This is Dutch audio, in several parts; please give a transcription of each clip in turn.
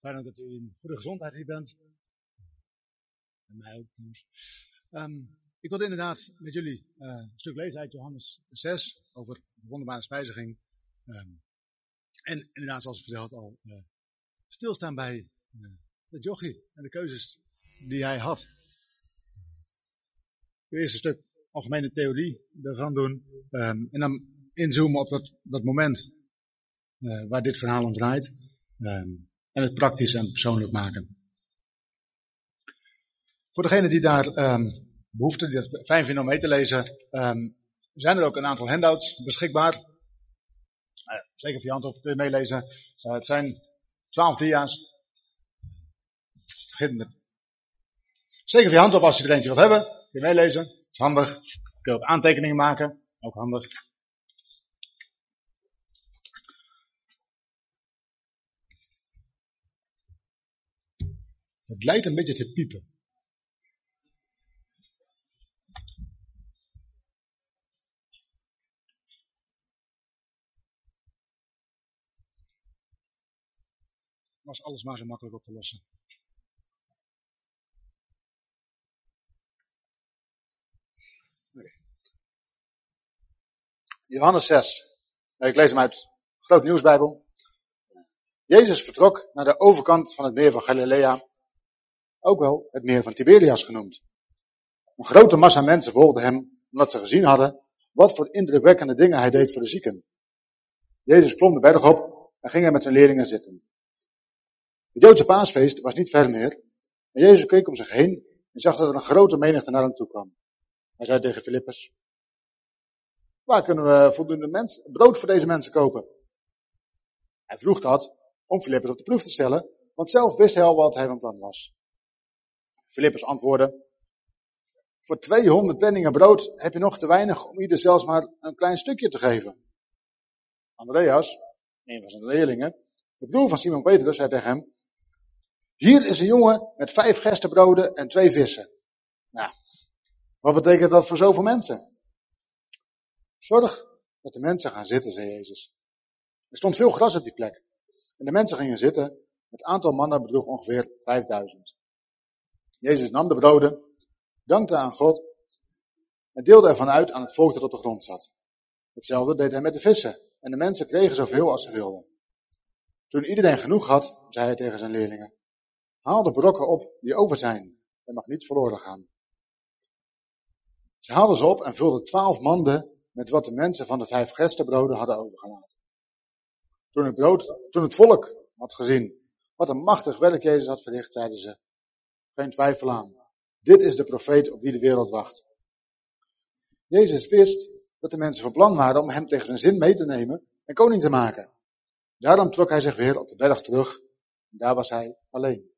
Fijn dat u in goede gezondheid hier bent. En mij ook. Um, ik wilde inderdaad met jullie uh, een stuk lezen uit Johannes 6 over de wonderbare spijziging. Um, en inderdaad, zoals verteld, al uh, stilstaan bij de jochie en de keuzes die hij had. Eerst een stuk algemene theorie ervan doen. Um, en dan inzoomen op dat, dat moment waar dit verhaal om draait. En het praktisch en persoonlijk maken. Voor degenen die daar um, behoefte, die fijn vinden om mee te lezen, um, zijn er ook een aantal handouts beschikbaar. Uh, zeker hand op, kun je meelezen. Het zijn twaalf dia's. Met. Zeker je hand op als je er eentje wilt hebben. Kun je meelezen. Dat is handig. Kun je ook aantekeningen maken. Ook handig. Het lijkt een beetje te piepen. Was alles maar zo makkelijk op te lossen. Johannes 6. Ik lees hem uit Groot Nieuwsbijbel. Jezus vertrok naar de overkant van het meer van Galilea ook wel het meer van Tiberias genoemd. Een grote massa mensen volgde hem, omdat ze gezien hadden wat voor indrukwekkende dingen hij deed voor de zieken. Jezus klom de berg op en ging er met zijn leerlingen zitten. Het Joodse paasfeest was niet ver meer. En Jezus keek om zich heen en zag dat er een grote menigte naar hem toe kwam. Hij zei tegen Filippus, waar kunnen we voldoende brood voor deze mensen kopen? Hij vroeg dat om Filippus op de proef te stellen, want zelf wist hij al wat hij van plan was. Filippus antwoordde, voor 200 penningen brood heb je nog te weinig om ieder zelfs maar een klein stukje te geven. Andreas, een van zijn leerlingen, de broer van Simon Petrus, zei tegen hem, hier is een jongen met vijf gerstebroden en twee vissen. Nou, wat betekent dat voor zoveel mensen? Zorg dat de mensen gaan zitten, zei Jezus. Er stond veel gras op die plek. En de mensen gingen zitten. Het aantal mannen bedroeg ongeveer 5000. Jezus nam de broden, dankte aan God en deelde ervan uit aan het volk dat op de grond zat. Hetzelfde deed hij met de vissen en de mensen kregen zoveel als ze wilden. Toen iedereen genoeg had, zei hij tegen zijn leerlingen, haal de brokken op die over zijn, er mag niet verloren gaan. Ze haalden ze op en vulden twaalf manden met wat de mensen van de vijf gerstebroden hadden overgelaten. Toen het, brood, toen het volk had gezien wat een machtig werk Jezus had verricht, zeiden ze, geen twijfel aan. Dit is de profeet op wie de wereld wacht. Jezus wist dat de mensen van plan waren om hem tegen zijn zin mee te nemen en koning te maken. Daarom trok hij zich weer op de berg terug. En daar was hij alleen.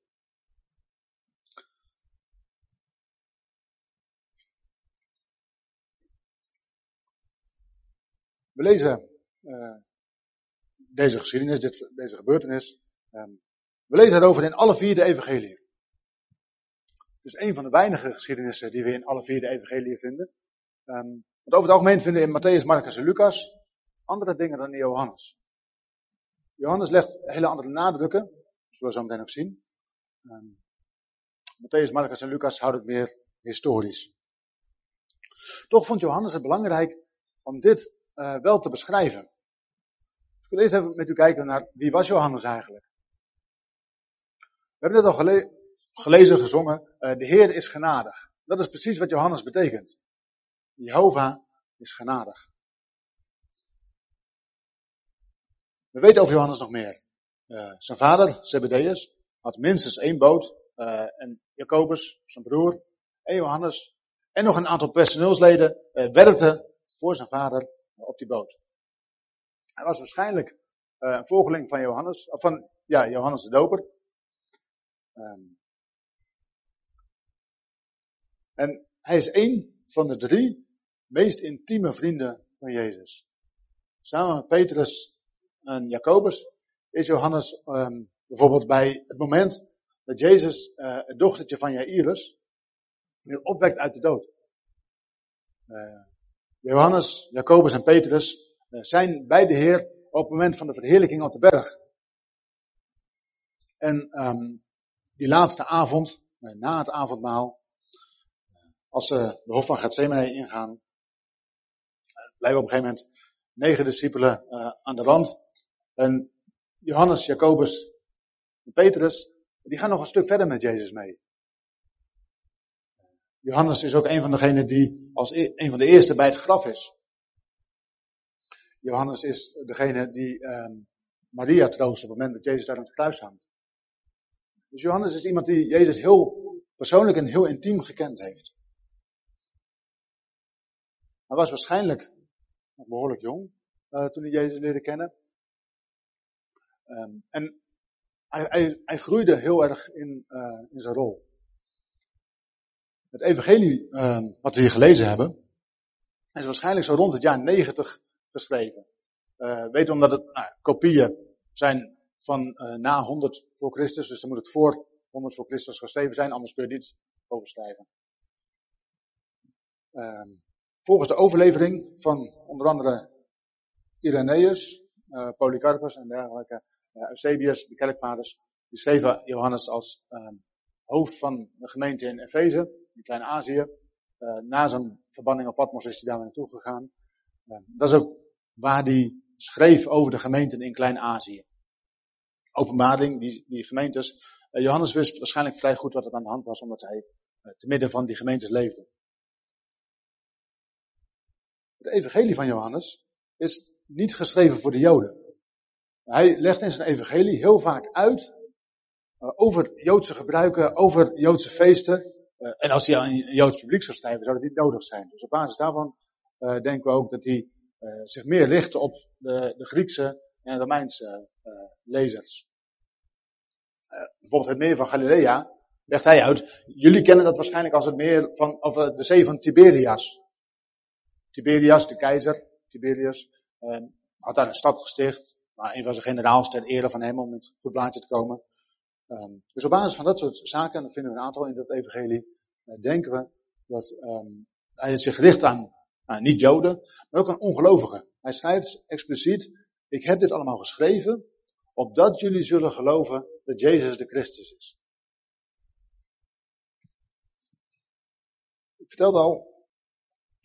We lezen uh, deze geschiedenis, deze gebeurtenis. Um, we lezen erover in alle vier de evangelieën. Dus een van de weinige geschiedenissen die we in alle vier de evangelieën vinden. Um, want over het algemeen vinden we in Matthäus, Marcus en Lucas andere dingen dan in Johannes. Johannes legt hele andere nadrukken, zullen we zo meteen ook zien. Um, Matthäus, Marcus en Lucas houden het meer historisch. Toch vond Johannes het belangrijk om dit uh, wel te beschrijven. Dus ik wil eerst even met u kijken naar wie was Johannes eigenlijk. We hebben net al gelezen gezongen, de Heer is genadig. Dat is precies wat Johannes betekent. Jehovah is genadig. We weten over Johannes nog meer. Uh, zijn vader, Zebedeus, had minstens één boot. Uh, en Jacobus, zijn broer, en Johannes, en nog een aantal personeelsleden werkten voor zijn vader op die boot. Hij was waarschijnlijk een volgeling van Johannes, of van ja, Johannes de Doper. Um, en hij is één van de drie meest intieme vrienden van Jezus. Samen met Petrus en Jacobus is Johannes um, bijvoorbeeld bij het moment dat Jezus uh, het dochtertje van Jairus weer opwekt uit de dood. Uh, Johannes, Jacobus en Petrus uh, zijn bij de Heer op het moment van de verheerlijking op de berg. En um, die laatste avond, na het avondmaal, als ze de hof van Gethsemane ingaan, blijven op een gegeven moment negen discipelen uh, aan de rand. En Johannes, Jacobus en Petrus, die gaan nog een stuk verder met Jezus mee. Johannes is ook een van degenen die als e een van de eerste bij het graf is. Johannes is degene die um, Maria troost op het moment dat Jezus daar aan het kruis hangt. Dus Johannes is iemand die Jezus heel persoonlijk en heel intiem gekend heeft. Hij was waarschijnlijk nog behoorlijk jong uh, toen hij Jezus leerde kennen. Um, en hij, hij, hij, groeide heel erg in, uh, in zijn rol. Het evangelie uh, wat we hier gelezen hebben, is waarschijnlijk zo rond het jaar 90 geschreven. Uh, weet omdat het nou, kopieën zijn van na 100 voor Christus, dus dan moet het voor 100 voor Christus geschreven zijn, anders kun je niet overschrijven. Uh, volgens de overlevering van onder andere Irenaeus, uh, Polycarpus en dergelijke, uh, Eusebius, de kerkvaders, die schreven Johannes als ehm, hoofd van de gemeente in Efeze, in Klein-Azië. Uh, na zijn verbanning op Patmos is hij daar naartoe gegaan. dat is ook waar hij schreef over de gemeenten in Klein-Azië. Openbaring, die, die gemeentes. Johannes wist waarschijnlijk vrij goed wat er aan de hand was, omdat hij te midden van die gemeentes leefde. Het evangelie van Johannes is niet geschreven voor de Joden. Hij legt in zijn evangelie heel vaak uit uh, over Joodse gebruiken, over Joodse feesten. Uh, en als hij aan een Joods publiek zou schrijven, zou dat niet nodig zijn. Dus op basis daarvan uh, denken we ook dat hij zich meer richt op de, de Griekse en Romeinse lezers. bijvoorbeeld het meer van Galilea legt hij uit. Jullie kennen dat waarschijnlijk als het meer van, of de zee van Tiberias. Tiberias, de keizer, Tiberius, had daar een stad gesticht. Maar een van zijn generaals ter ere van hem om in het blaadje te komen. Um, dus op basis van dat soort zaken, en dan vinden we een aantal in dat evangelie, uh, denken we dat um, hij zich richt aan, aan niet-Joden, maar ook aan ongelovigen. Hij schrijft expliciet, ik heb dit allemaal geschreven, opdat jullie zullen geloven dat Jezus de Christus is. Ik vertelde al,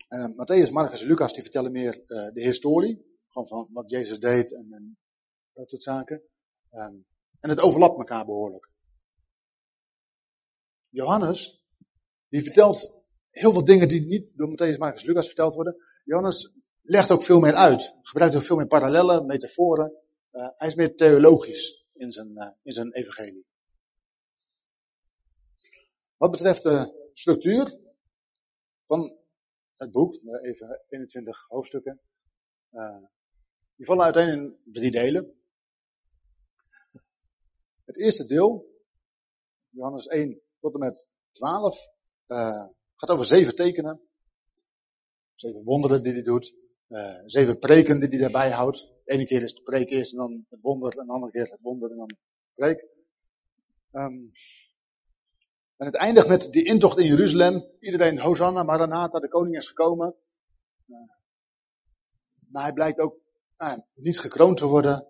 uh, Matthäus, Marcus en Lucas die vertellen meer uh, de historie, gewoon van wat Jezus deed en, en dat soort zaken. Um, en het overlapt elkaar behoorlijk. Johannes, die vertelt heel veel dingen die niet door Matthäus, Marcus, Lucas verteld worden. Johannes legt ook veel meer uit. Gebruikt ook veel meer parallellen, metaforen. Uh, hij is meer theologisch in zijn, uh, in zijn evangelie. Wat betreft de structuur van het boek, even 21 hoofdstukken, uh, die vallen uiteen in drie delen. Het eerste deel, Johannes 1 tot en met 12, uh, gaat over zeven tekenen. Zeven wonderen die hij doet. Uh, zeven preken die hij daarbij houdt. De ene keer is de preek eerst en dan het wonder. En de andere keer het wonder en dan de preek. Um, en het eindigt met die intocht in Jeruzalem. Iedereen, Hosanna, Maranatha, de koning is gekomen. Uh, maar hij blijkt ook uh, niet gekroond te worden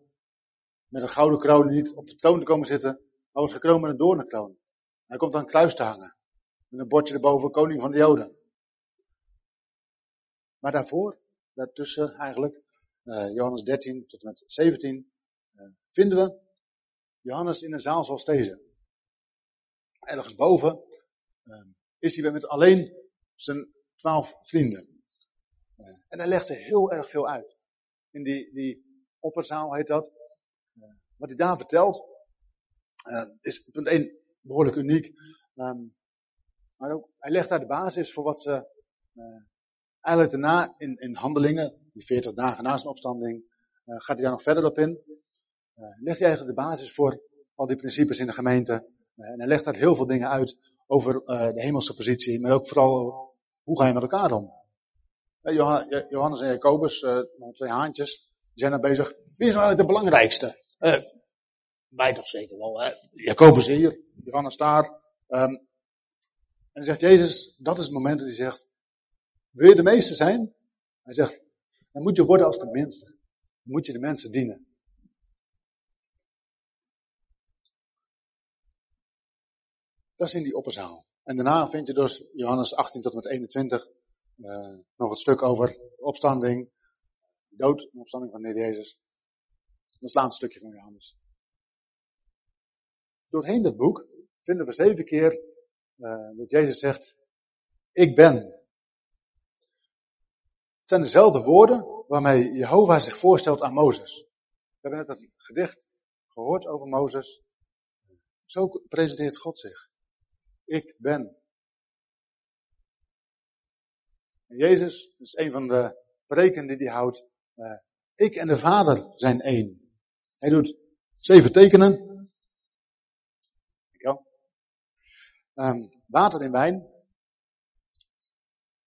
met een gouden kroon niet op de troon te komen zitten, maar wordt gekroond met een doornenkroon. Hij komt aan een kruis te hangen. Met een bordje erboven, koning van de Joden. Maar daarvoor, daartussen eigenlijk, uh, Johannes 13 tot en met 17, uh, vinden we Johannes in een zaal zoals deze. Ergens boven uh, is hij met alleen zijn twaalf vrienden. en hij legt er heel erg veel uit. In die, die opperzaal heet dat. Wat hij daar vertelt, uh, is punt 1 behoorlijk uniek. Um, maar ook, hij legt daar de basis voor wat ze eigenlijk daarna in, in handelingen, die 40 dagen na zijn opstanding, gaat hij daar nog verder op in. legt hij eigenlijk de basis voor al die principes in de gemeente. En hij legt daar heel veel dingen uit over de hemelse positie, maar ook vooral hoe ga je met elkaar om. Johannes en Jacobus, twee haantjes, die zijn daar bezig. Wie is nou eigenlijk de belangrijkste? Wij toch zeker wel, hè? Jacobus hier, Johannes daar. Um, en dan zegt Jezus, dat is het moment dat hij zegt, wil je de meeste zijn? Hij zegt, dan moet je worden als de minste. Dan moet je de mensen dienen. Dat is in die opperzaal. En daarna vind je dus Johannes 18 tot en met 21 uh, nog het stuk over opstanding, dood en opstanding van de Jezus. Dat is het laatste stukje van Johannes. Doorheen dat boek vinden we zeven keer uh, dat Jezus zegt, ik ben. Het zijn dezelfde woorden waarmee Jehovah zich voorstelt aan Mozes. We hebben net dat gedicht gehoord over Mozes. Zo presenteert God zich. Ik ben. En Jezus is een van de preken die hij houdt. Uh, ik en de Vader zijn één. Hij doet zeven tekenen. Um, water in wijn.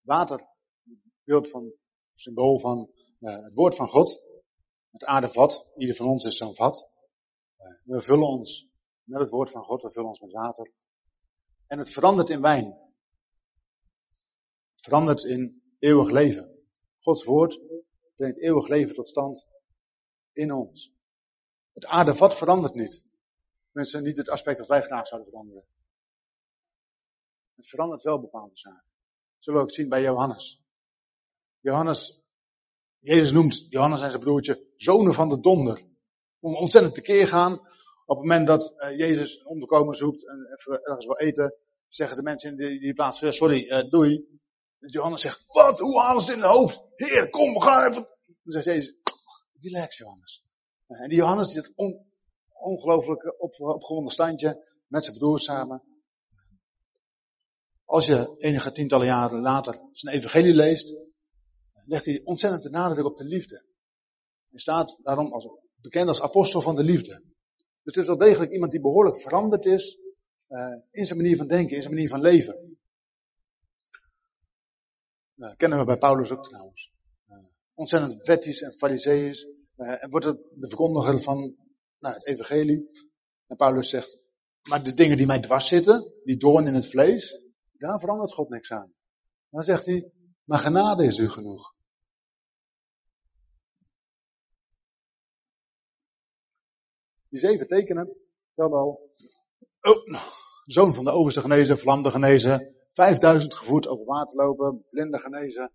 Water, beeld van, symbool van uh, het woord van God. Het aardevat. Ieder van ons is zo'n vat. Uh, we vullen ons met het woord van God. We vullen ons met water. En het verandert in wijn. Het verandert in eeuwig leven. Gods woord brengt eeuwig leven tot stand in ons. Het aardevat verandert niet. Mensen, niet het aspect dat wij graag zouden veranderen. Het verandert wel bepaalde zaken. Zullen we ook zien bij Johannes. Johannes, Jezus noemt Johannes en zijn broertje zonen van de donder. Om ontzettend tekeer gaan. Op het moment dat uh, Jezus een onderkomen zoekt en ergens wil eten, zeggen de mensen in die, die plaats, sorry, uh, doei. Johannes zegt, wat, hoe het in het hoofd? Heer, kom, we gaan even. Dan zegt Jezus, relax Johannes. En die Johannes zit on, ongelooflijk op, opgewonden standje met zijn broers samen. Als je enige tientallen jaren later zijn evangelie leest, legt hij ontzettend de nadruk op de liefde. Hij staat daarom als, bekend als apostel van de liefde. Dus het is wel degelijk iemand die behoorlijk veranderd is uh, in zijn manier van denken, in zijn manier van leven. Uh, kennen we bij Paulus ook trouwens. Uh, ontzettend wettisch en fariseïs. en wordt het de verkondiger van nou, het evangelie. En Paulus zegt, maar de dingen die mij dwars zitten, die doorn in het vlees, daar verandert God niks aan. Dan zegt hij, maar genade is u genoeg. Die zeven tekenen, tel al, oh, zoon van de overste genezen, vlamde genezen, 5000 gevoerd over water lopen, blinde genezen,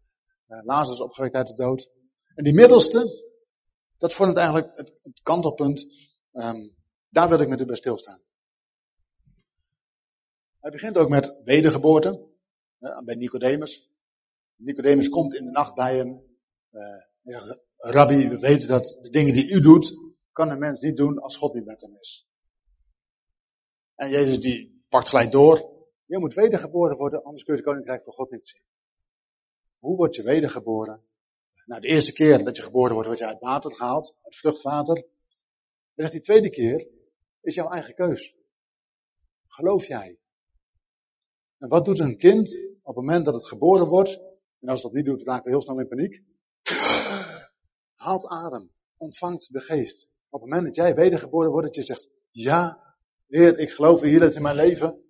uh, Lazarus opgewekt uit de dood. En die middelste, dat vormt eigenlijk het, het kantelpunt, um, daar wil ik met u bij stilstaan. Hij begint ook met wedergeboorte, bij Nicodemus. Nicodemus komt in de nacht bij hem. Uh, Rabbi, we weten dat de dingen die u doet, kan een mens niet doen als God niet met hem is. En Jezus die pakt gelijk door. Je moet wedergeboren worden, anders kun je het koninkrijk van God niet zien. Hoe word je wedergeboren? Nou, de eerste keer dat je geboren wordt, word je uit water gehaald, uit vruchtwater. Dan zegt die tweede keer, is jouw eigen keus. Geloof jij? En wat doet een kind op het moment dat het geboren wordt? En als dat niet doet, raken we heel snel in paniek. Haalt adem, ontvangt de geest. Op het moment dat jij wedergeboren wordt, dat je zegt, ja, Heer, ik geloof hier dat in mijn leven,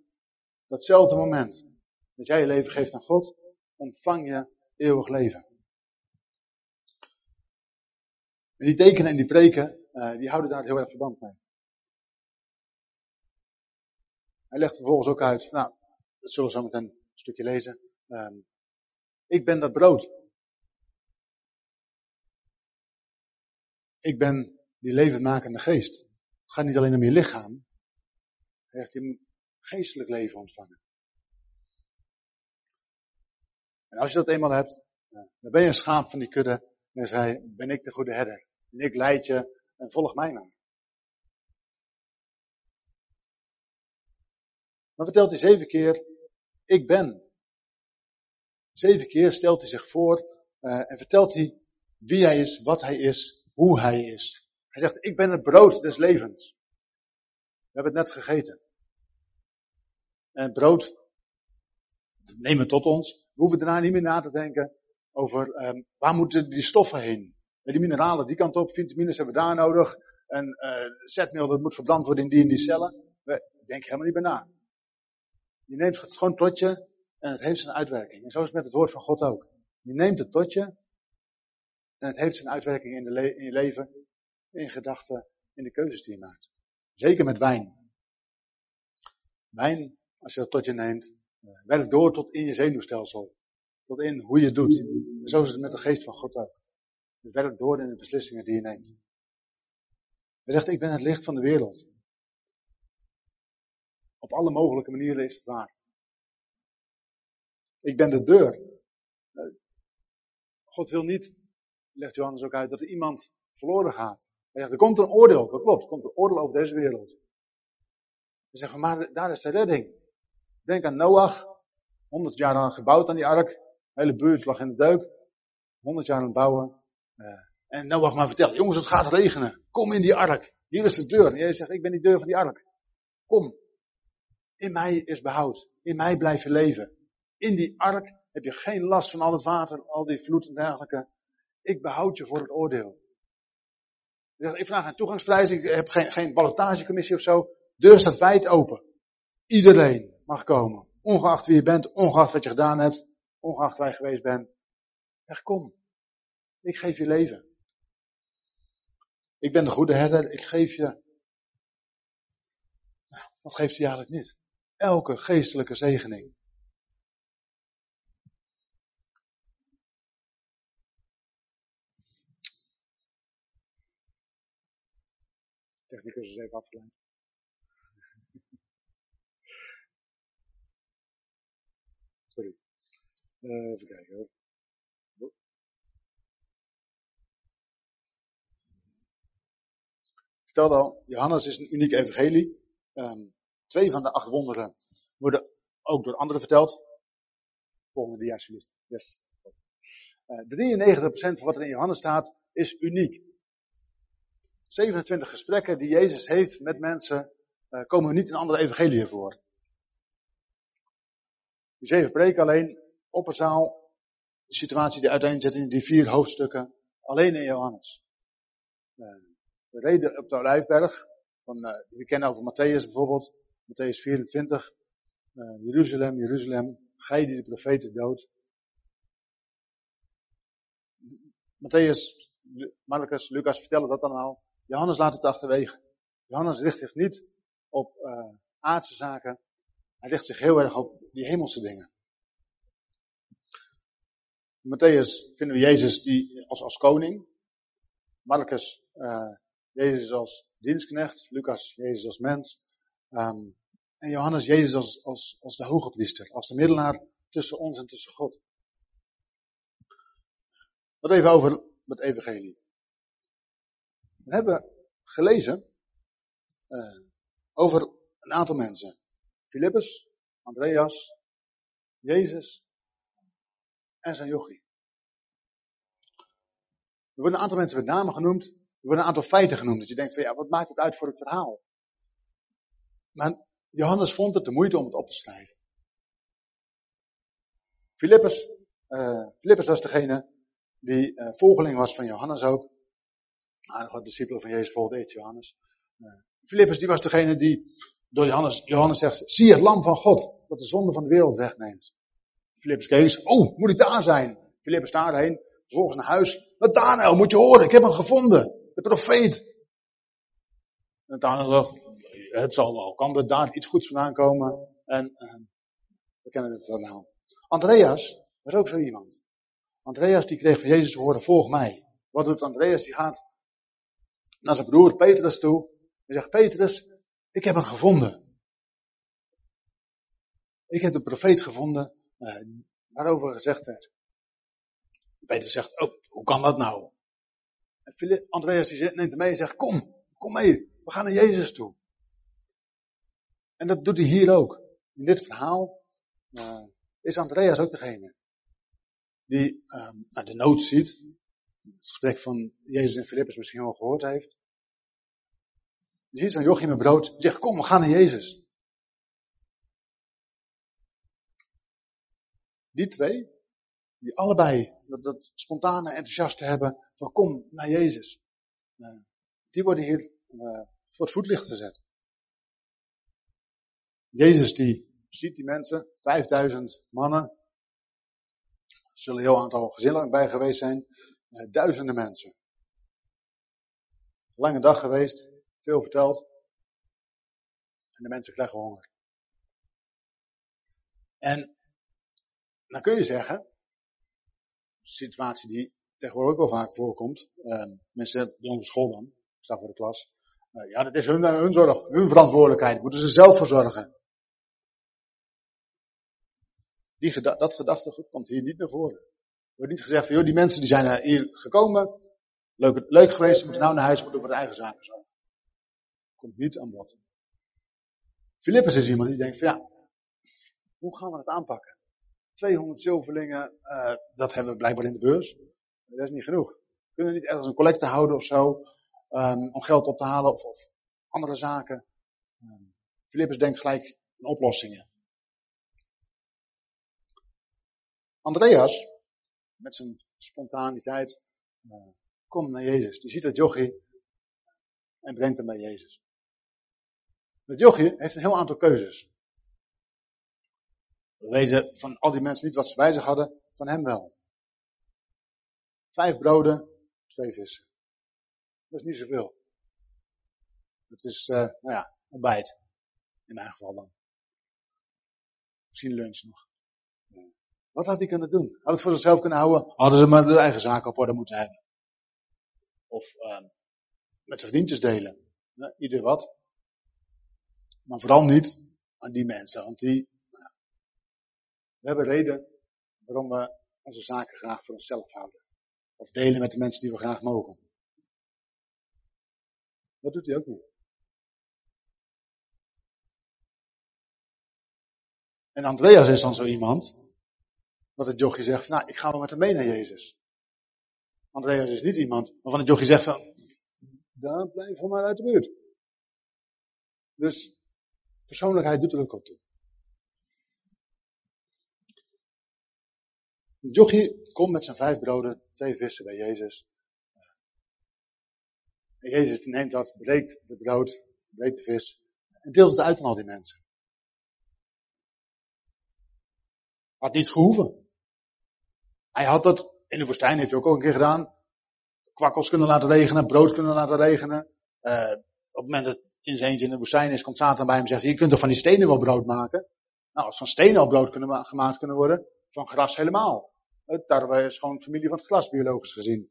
datzelfde moment dat jij je leven geeft aan God, ontvang je eeuwig leven. En die tekenen en die preken, uh, die houden daar heel erg verband mee. Hij legt vervolgens ook uit, nou, dat zullen we zo meteen een stukje lezen. Um, ik ben dat brood. Ik ben die levendmakende geest. Het gaat niet alleen om je lichaam. Hij heeft je geestelijk leven ontvangen. En als je dat eenmaal hebt, dan ben je een schaap van die kudde. En zei, ben ik de goede herder. En ik leid je en volg mij maar. Dan vertelt hij zeven keer, ik ben. Zeven keer stelt hij zich voor uh, en vertelt hij wie hij is, wat hij is, hoe hij is. Hij zegt, ik ben het brood des levens. We hebben het net gegeten. En het brood, nemen we tot ons. We hoeven daarna niet meer na te denken over um, waar moeten die stoffen heen. Die mineralen die kant op, vitamines hebben we daar nodig. En uh, zetmeel dat moet verbrand worden in die en die cellen. We denken helemaal niet bij na. Je neemt het gewoon tot je en het heeft zijn uitwerking. En zo is het met het woord van God ook. Je neemt het tot je en het heeft zijn uitwerking in, de in je leven, in gedachten, in de keuzes die je maakt. Zeker met wijn. Wijn als je dat tot je neemt, werkt door tot in je zenuwstelsel. Tot in hoe je het doet. En zo is het met de geest van God ook. Het werkt door in de beslissingen die je neemt. Hij zegt, ik ben het licht van de wereld. Op alle mogelijke manieren is het waar. Ik ben de deur. God wil niet, legt Johannes ook uit, dat er iemand verloren gaat. Hij er komt een oordeel, dat klopt, er komt een oordeel over deze wereld. We zeggen, maar daar is de redding. Denk aan Noach, 100 jaar aan gebouwd aan die ark, de hele buurt lag in de deuk, 100 jaar aan het bouwen. Uh, en Noach maar vertelt, jongens het gaat regenen, kom in die ark, hier is de deur. En jij zegt, ik ben die deur van die ark. Kom, in mij is behoud, in mij blijf je leven. In die ark heb je geen last van al het water, al die vloed en dergelijke. Ik behoud je voor het oordeel. Ik vraag een toegangsprijs, ik heb geen, geen ballotagecommissie of zo. Deur staat wijd open. Iedereen mag komen. Ongeacht wie je bent, ongeacht wat je gedaan hebt, ongeacht waar je geweest bent. Zeg, kom. Ik geef je leven. Ik ben de goede herder, ik geef je. Nou, wat geeft hij eigenlijk niet? Elke geestelijke zegening. Technicus is even afgeleid. Sorry. Uh, even kijken hoor. Ik Johannes is een uniek evangelie. Um, twee van de acht wonderen worden ook door anderen verteld. Volgende dia alsjeblieft. Yes. Uh, 93% van wat er in Johannes staat is uniek. 27 gesprekken die Jezus heeft met mensen uh, komen niet in andere evangeliën voor. Die zeven preken alleen, op een zaal, de situatie die uiteenzet in die vier hoofdstukken, alleen in Johannes. Uh, de reden op de Olijfberg, van, die we kennen over Matthäus bijvoorbeeld, Matthäus 24, Jeruzalem, Jeruzalem, gij die de profeten dood. Matthäus, Marcus, Lucas vertellen dat allemaal. Johannes laat het achterwege. Johannes richt zich niet op uh, aardse zaken. Hij richt zich heel erg op die hemelse dingen. In Matthäus vinden we Jezus die als, als koning. Marcus, uh, Jezus als dienstknecht. Lucas, Jezus als mens. Um, en Johannes, Jezus als, als, als de hoge priester. Als de middelaar tussen ons en tussen God. Wat even over het evangelie. We hebben gelezen uh, over een aantal mensen. Filippus, Andreas, Jezus en zijn jochie. Er worden een aantal mensen met name genoemd. Er worden een aantal feiten genoemd. Dat je denkt van ja, wat maakt het uit voor het verhaal? Maar Johannes vond het de moeite om het op te schrijven. Filippus, uh, Filippus was degene die uh, volgeling was van Johannes ook. Wat discipelen van Jezus volgde eet Johannes. Uh, Filippus die was degene die door Johannes, Johannes zegt, zie het lam van God, dat de zonde van de wereld wegneemt. Filippus keek oh, moet ik daar zijn? Filippus daarheen, vervolgens naar huis. Nathanael, moet je horen, ik heb hem gevonden. De profeet. Nathanael zegt, het zal wel, kan er daar iets goeds vandaan komen? En uh, we kennen het verhaal. Andreas was ook zo iemand. Andreas die kreeg van Jezus te horen, volg mij. Wat doet Andreas? Die gaat naar zijn broer Petrus toe. Hij zegt, Petrus, ik heb hem gevonden. Ik heb de profeet gevonden uh, waarover gezegd werd. Petrus zegt, oh, hoe kan dat nou? En Andreas die neemt hem mee en zegt, kom, kom mee, we gaan naar Jezus toe. En dat doet hij hier ook. In dit verhaal uh, is Andreas ook degene die um, de nood ziet. Het gesprek van Jezus en Filippus misschien wel gehoord heeft. Je ziet zo'n jochie met brood. Die zegt, kom, we gaan naar Jezus. Die twee, die allebei dat, spontane enthousiaste hebben van kom naar Jezus. Uh, die worden hier uh, voor het voetlicht gezet. Jezus die ziet die mensen, 5000 mannen, er zullen een heel aantal gezinnen bij geweest zijn. Uh, duizenden mensen. Lange dag geweest, veel verteld. En de mensen krijgen honger. En dan kun je zeggen, situatie die tegenwoordig ook wel vaak voorkomt, uh, mensen bij onze school dan, staan voor de klas, uh, ja, dat is hun, hun zorg, hun verantwoordelijkheid, moeten ze zelf voor zorgen. Die dat gedachtegoed komt hier niet naar voren. Wordt niet gezegd van, joh, die mensen die zijn hier gekomen, leuk, leuk geweest, ze moeten nou naar huis, moeten voor de eigen zaken zorgen. Komt niet aan bod. Filippus is iemand die denkt van, ja, hoe gaan we dat aanpakken? 200 zilverlingen, uh, dat hebben we blijkbaar in de beurs. Dat is niet genoeg. We kunnen niet ergens een collecte houden of zo, um, om geld op te halen of, of andere zaken. Um, denkt gelijk in oplossingen. Andreas, met zijn spontaniteit, uh, komt naar Jezus. Die ziet dat jochie en brengt hem bij Jezus. Dat jochie heeft een heel aantal keuzes. We weten van al die mensen niet wat ze bij zich hadden, van hem wel. Vijf broden, twee vissen. Dat is niet zoveel. Het is, uh, nou ja, ontbijt. In mijn geval dan. Misschien lunch nog. Wat had hij kunnen doen? Had het voor zichzelf kunnen houden? Hadden ze maar de eigen zaken op orde moeten hebben. Of uh, met zijn vriendjes delen. Ja, ieder wat. Maar vooral niet aan die mensen. Want die, nou, we hebben reden waarom we onze zaken graag voor onszelf houden. Of delen met de mensen die we graag mogen. Dat doet hij ook niet. En Andreas is dan zo iemand, dat het jochie zegt, nou, ik ga wel met hem mee naar Jezus. Andreas is niet iemand waarvan het jochie zegt van, daar blijf van maar uit de buurt. Dus, persoonlijkheid doet er ook op toe. Jochie komt met zijn vijf broden, twee vissen bij Jezus. En Jezus neemt dat, breekt de brood, breekt de vis en deelt het uit aan al die mensen. Had niet gehoeven. Hij had dat, in de woestijn heeft hij ook al een keer gedaan. Kwakkels kunnen laten regenen, brood kunnen laten regenen. Uh, op het moment dat in zijn eentje in de woestijn is, komt Satan bij hem en zegt, je kunt toch van die stenen wel brood maken? Nou, als van stenen al brood kunnen, gemaakt kunnen worden, van gras helemaal. Het tarwe is gewoon familie van het glas, biologisch gezien.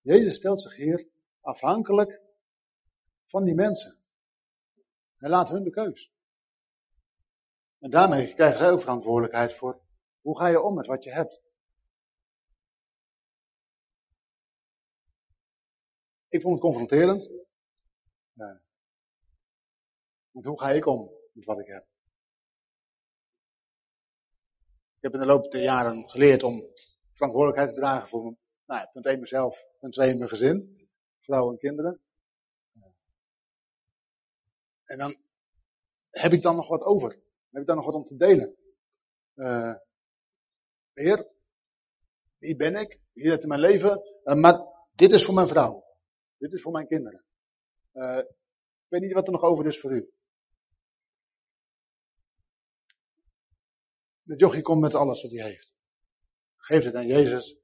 Jezus stelt zich hier afhankelijk van die mensen. Hij laat hun de keus. En daarmee krijgen zij ook verantwoordelijkheid voor hoe ga je om met wat je hebt. Ik vond het confronterend. Want hoe ga ik om met wat ik heb? Ik heb in de loop der jaren geleerd om verantwoordelijkheid te dragen voor nou, punt 1 mezelf, punt 2 mijn gezin, vrouw en kinderen. En dan heb ik dan nog wat over. heb ik dan nog wat om te delen. Uh, Heer, wie ben ik? Hier het in mijn leven. Uh, maar dit is voor mijn vrouw. Dit is voor mijn kinderen. Uh, ik weet niet wat er nog over is voor u. De jochie komt met alles wat hij heeft. Geeft het aan Jezus.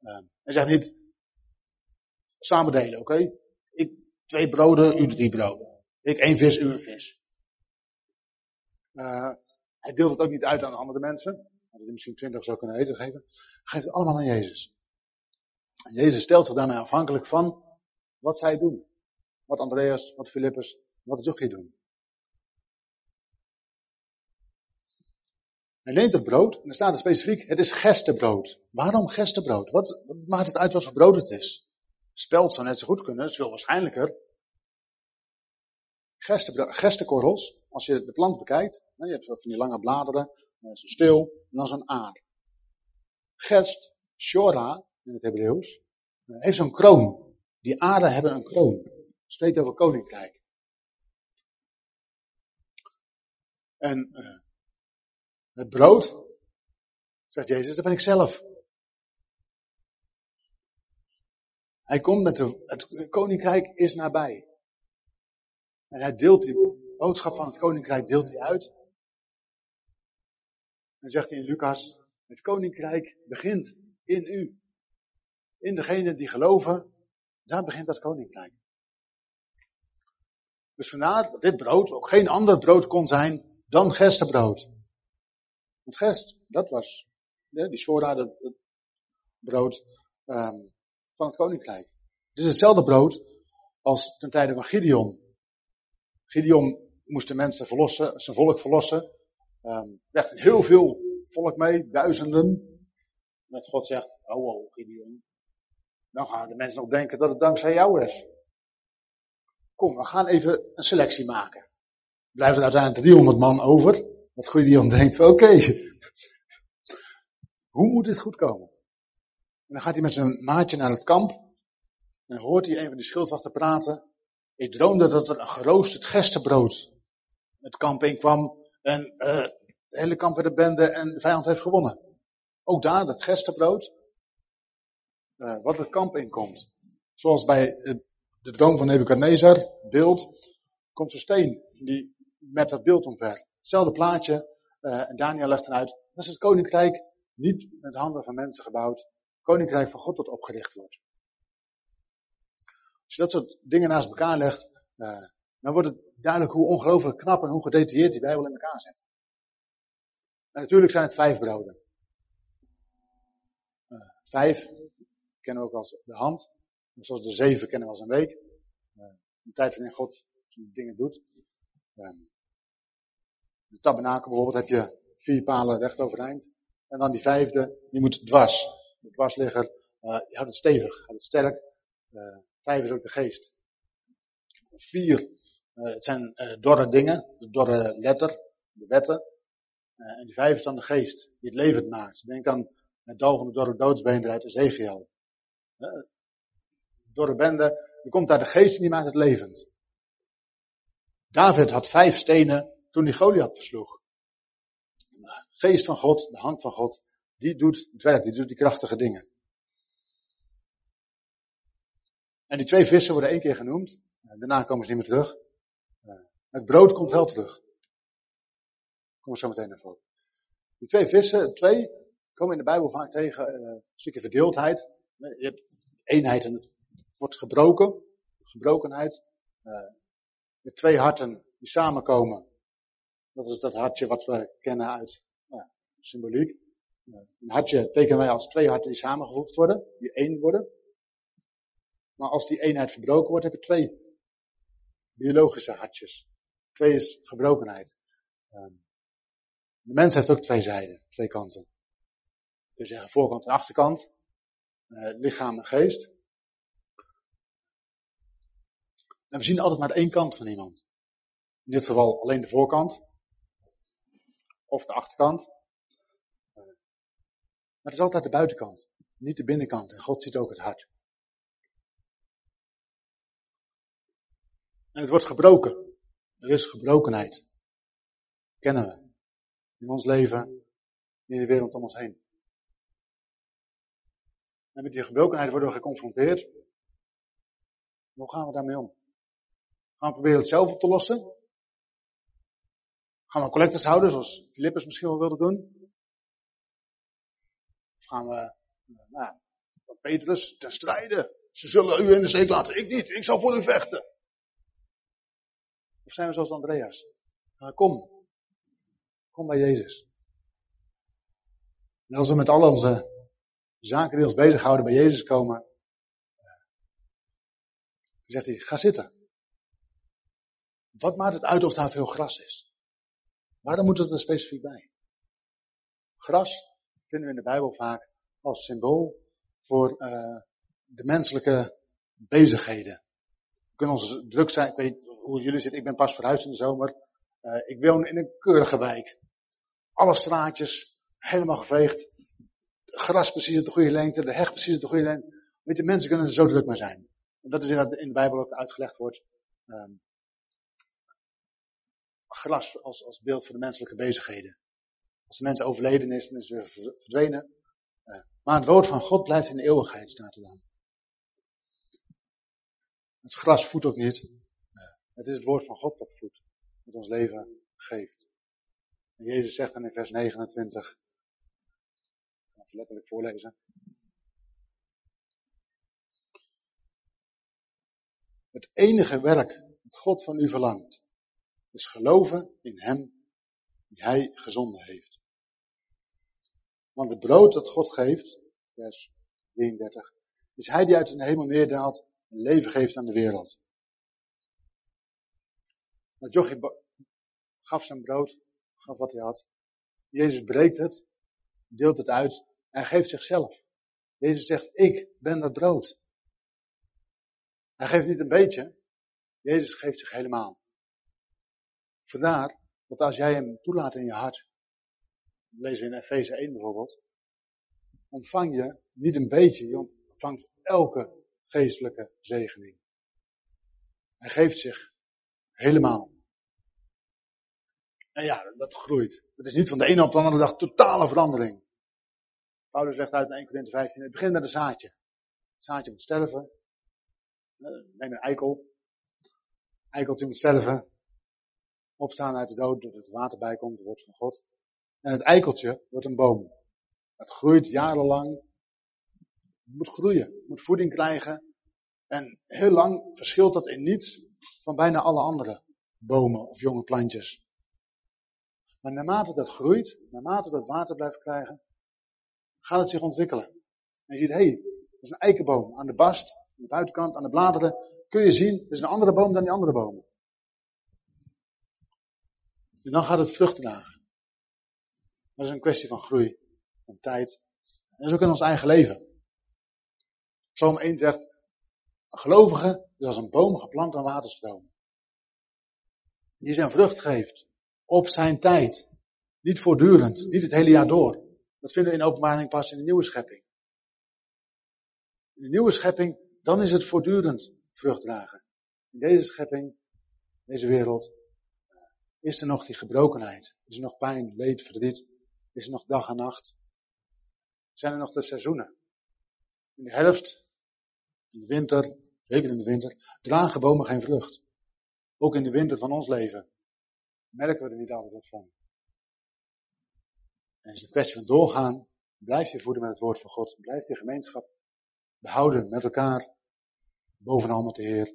Uh, en zegt niet, samen delen, oké? Ik twee broden, u drie broden. Ik één vis, u een vis. Hij deelt het ook niet uit aan andere mensen. Had hij misschien twintig zou kunnen eten geven. Geeft het allemaal aan Jezus. Jezus stelt zich daarmee afhankelijk van wat zij doen. Wat Andreas, wat Filippus, wat jochie doen. Hij neemt het brood, en er staat er specifiek, het is gerstebrood. Waarom gerstebrood? Wat, wat maakt het uit wat voor brood het is? Spelt zou net zo goed kunnen, is veel waarschijnlijker. Gerstekorrels, als je de plant bekijkt, je hebt van die lange bladeren, zo stil, en dan zo'n aar. Gerst, shora, in het Hebreeuws, heeft zo'n kroon. Die aarden hebben een kroon. Spreekt over koninkrijk. En uh, het brood, zegt Jezus, dat ben ik zelf. Hij komt met de, het koninkrijk is nabij. En hij deelt die boodschap van het koninkrijk deelt hij uit. En zegt hij in Lucas, het koninkrijk begint in u. In degenen die geloven, daar begint dat koninkrijk. Dus vandaar dat dit brood ook geen ander brood kon zijn Dan gerstebrood. Het gerst, dat was ja, die shora, brood um, van het koninkrijk. Het is hetzelfde brood als ten tijde van Gideon. Gideon moest de mensen verlossen, zijn volk verlossen. Um, er heel veel volk mee, duizenden. Dat God zegt, oh, oh Gideon. Dan gaan de mensen nog denken dat het dankzij jou is. Kom, we gaan even een selectie maken. Blijven er uiteindelijk 300 man over. Wat Gideon denkt, oké, hoe moet dit goed komen? En dan gaat hij met zijn maatje naar het kamp. En hoort hij een van die schildwachten praten. Ik droomde dat er een geroosterd gerstebrood het kamp in kwam. En uh, de hele kamp werd de bende en de vijand heeft gewonnen. Ook daar, dat gerstebrood. Uh, wat het kamp inkomt. Zoals bij uh, de droom van Nebuchadnezzar, beeld, komt een steen die met dat beeld omver. Hetzelfde plaatje, en Daniel legt eruit. Dat is het koninkrijk, niet met handen van mensen gebouwd. Koninkrijk van God dat opgericht wordt. Als je dat soort dingen naast elkaar legt, dan wordt het duidelijk hoe ongelooflijk knap en hoe gedetailleerd die Bijbel in elkaar zit. En natuurlijk zijn het vijf broden. Uh, vijf kennen we ook als de hand. Zoals de zeven kennen we als een week. Uh, de tijd waarin God dingen doet. de tabernakel bijvoorbeeld heb je vier palen recht overeind. En dan die vijfde, die moet dwars. De dwarsligger, uh, houdt het stevig, houdt het sterk. Vijf is ook de geest. Vier, het zijn dorre dingen, de dorre letter, de wetten. en die vijf is dan de geest, die het levend maakt. Denk aan het dal van de dorre doodsbeenderen uit Ezekiel. dorre bende, die komt daar de geest en die maakt het levend. David had vijf stenen toen hij Goliath versloeg. De geest van God, de hand van God, die doet het werk, die doet die krachtige dingen. En die twee vissen worden één keer genoemd. Daarna komen ze niet meer terug. Het brood komt wel terug. Kom we zo meteen naar voren. Die twee vissen, twee, komen in de Bijbel vaak tegen uh, een stukje verdeeldheid. Je hebt eenheid en het wordt gebroken. Gebrokenheid. Uh, met twee harten die samenkomen. Dat is dat hartje wat we kennen uit symboliek. Een hartje tekenen wij als twee harten die samengevoegd worden, die één worden. Maar als die eenheid verbroken wordt, heb je twee biologische hartjes. Twee is gebrokenheid. Ehm, de mens heeft ook twee zijden, twee kanten. Dus zeggen voorkant en achterkant, eh, lichaam en geest. En we zien altijd maar één kant van iemand. In dit geval alleen de voorkant. Of de achterkant. Maar het is altijd de buitenkant, niet de binnenkant. En God ziet ook het hart. En het wordt gebroken. Er is gebrokenheid. kennen we. In ons leven, in de wereld om ons heen. En met die gebrokenheid worden we geconfronteerd. Hoe gaan we daarmee om? Gaan we proberen het zelf op te lossen? Gaan we collectors houden, zoals Filippus misschien wel wilde doen? Of gaan we, nou, Petrus ten strijde. Ze zullen u in de steek laten. Ik niet. Ik zal voor u vechten. Zijn we zoals Andreas? Kom. Kom bij Jezus. En als we met al onze zaken die ons bezighouden bij Jezus komen, zegt hij, ga zitten. Wat maakt het uit of daar veel gras is? Waarom moet het er specifiek bij? Gras vinden we in de Bijbel vaak als symbool voor uh, de menselijke bezigheden. We kunnen ons druk zijn, ik weet hoe jullie zitten, ik ben pas verhuisd in de zomer. Uh, ik woon in een keurige wijk. Alle straatjes, helemaal geveegd. Gras precies op de goede lengte, de heg precies op de goede lengte. Weet je, mensen kunnen er zo druk mee zijn. En dat is in de Bijbel ook uitgelegd wordt. Um, gras als, als beeld voor de menselijke bezigheden. Als de mens overleden is, dan is het weer verdwenen. Eh, maar het woord van God blijft in de eeuwigheid, staat er dan. Het gras voedt ook niet. Het is het woord van God dat voedt. Dat ons leven geeft. En Jezus zegt dan in vers 29. Ik ga even letterlijk voorlezen. Het enige werk dat God van u verlangt, is geloven in Hem die hij gezonden heeft. Want het brood dat God geeft, vers 33, is hij die uit de hemel neerdaalt en leven geeft aan de wereld. Dat jochie gaf zijn brood, gaf wat hij had. Jezus breekt het, deelt het uit en geeft zichzelf. Jezus zegt, ik ben dat brood. Hij geeft niet een beetje, Jezus geeft zich helemaal. Vandaar dat als jij hem toelaat in je hart, we in Efeze 1 bijvoorbeeld, ontvang je niet een beetje, je ontvangt elke geestelijke zegening. Hij geeft zich helemaal. En ja, dat groeit. Het is niet van de ene op de andere dag totale verandering. Paulus legt uit in 1 Corinthië 15, het begint met een zaadje. Het zaadje moet sterven. Eh, neem een eikel. Eikeltje moet sterven. Opstaan uit de dood, doordat het water bij komt, het woord van God. En het eikeltje wordt een boom. Het groeit jarenlang. Het moet groeien, het moet voeding krijgen. En heel lang verschilt dat in niets van bijna alle andere bomen of jonge plantjes. Maar naarmate dat groeit, naarmate dat water blijft krijgen, gaat het zich ontwikkelen. En je ziet, hé, hey, dat is een eikenboom. Aan de bast, aan de buitenkant, aan de bladeren, kun je zien, dat is een andere boom dan die andere bomen. En dan gaat het vruchten dragen. Dat is een kwestie van groei, van tijd. En dat is ook in ons eigen leven. Psalm 1 zegt, een gelovige is als een boom geplant aan waterstromen. Die zijn vrucht geeft. Op zijn tijd. Niet voortdurend. Niet het hele jaar door. Dat vinden we in openbaring pas in de nieuwe schepping. In de nieuwe schepping, dan is het voortdurend vrucht dragen. In deze schepping, deze wereld, is er nog die gebrokenheid. Is er nog pijn, leed, verdriet. Is er nog dag en nacht. Zijn er nog de seizoenen. In de herfst, in de winter, zeker in de winter, dragen bomen geen vrucht. Ook in de winter van ons leven merken we er niet altijd wat van. En het is een kwestie van doorgaan. Blijf je voeden met het woord van God. Blijf die gemeenschap behouden met elkaar. Bovenal met de Heer.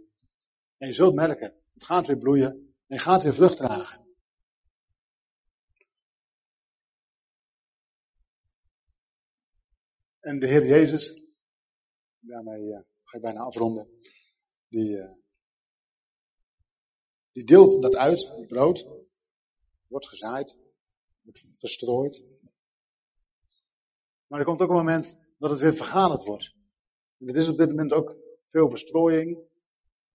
En je zult merken, het gaat weer bloeien. En je gaat weer vrucht dragen. En de Heer Jezus, daarmee uh, ga ik bijna afronden, die, uh, die deelt dat uit, het brood, wordt gezaaid, wordt verstrooid. Maar er komt ook een moment dat het weer vergaderd wordt. En het is op dit moment ook veel verstrooiing.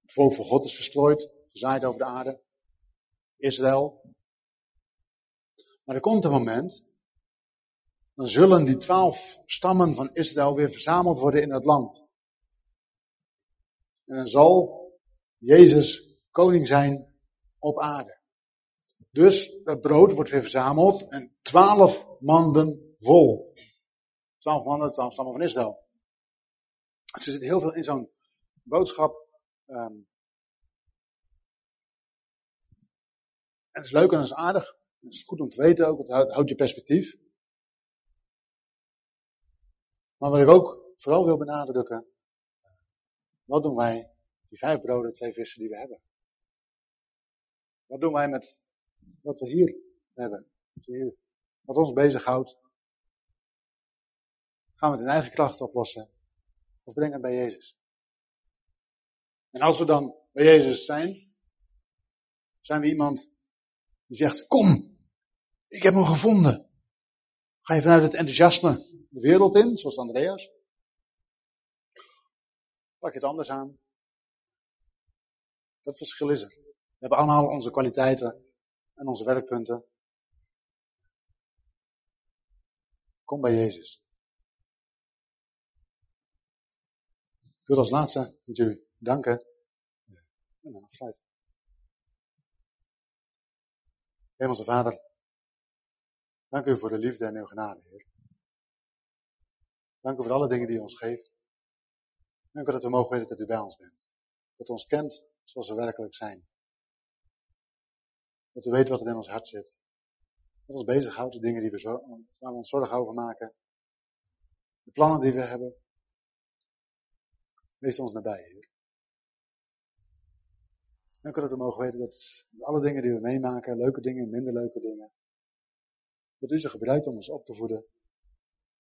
Het volk van God is verstrooid, gezaaid over de aarde. Israël. Maar er komt een moment, dan zullen die twaalf stammen van Israël weer verzameld worden in het land. En dan zal Jezus koning zijn op aarde. Dus het brood wordt weer verzameld en twaalf manden vol. Twaalf mannen, twaalf stammen van Israël. Dus er zit heel veel in zo'n boodschap. Um, en het is leuk en het is aardig. Het is goed om te weten ook, het houdt je perspectief. Maar wat ik ook vooral wil benadrukken. Wat doen wij, die vijf broden, twee vissen die we hebben? Wat doen wij met wat we hier hebben? Wat ons bezighoudt? Gaan we het in eigen kracht oplossen? Of brengen het bij Jezus? En als we dan bij Jezus zijn, zijn we iemand die zegt, kom, ik heb hem gevonden. Ga je vanuit het enthousiasme de wereld in, zoals Andreas? Pak je het anders aan. Dat verschil is er. We hebben allemaal onze kwaliteiten en onze werkpunten. Kom bij Jezus. Ik wil als laatste met jullie danken. En dan afsluiten. Hemelse Vader, dank u voor de liefde en uw genade, Heer. Dank u voor alle dingen die u ons geeft. Dank u dat we mogen weten dat u bij ons bent. Dat u ons kent zoals we werkelijk zijn. Dat we weten wat er in ons hart zit. Dat ons bezighoudt, de dingen die we waar we ons zorgen over maken. De plannen die we hebben. Wees ons nabij, Heer. Dank u dat we mogen weten dat alle dingen die we meemaken, leuke dingen, minder leuke dingen, dat u ze gebruikt om ons op te voeden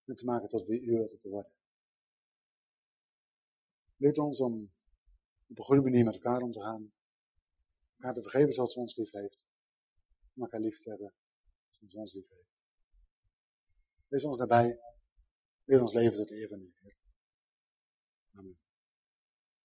en te maken tot wie u wilt te worden. Leert ons om op een goede manier met elkaar om te gaan, elkaar te vergeven zoals u ons lief heeft mag haar lief hebben zoals ons lief heeft. Wees ons daarbij. Leer ons leven tot even.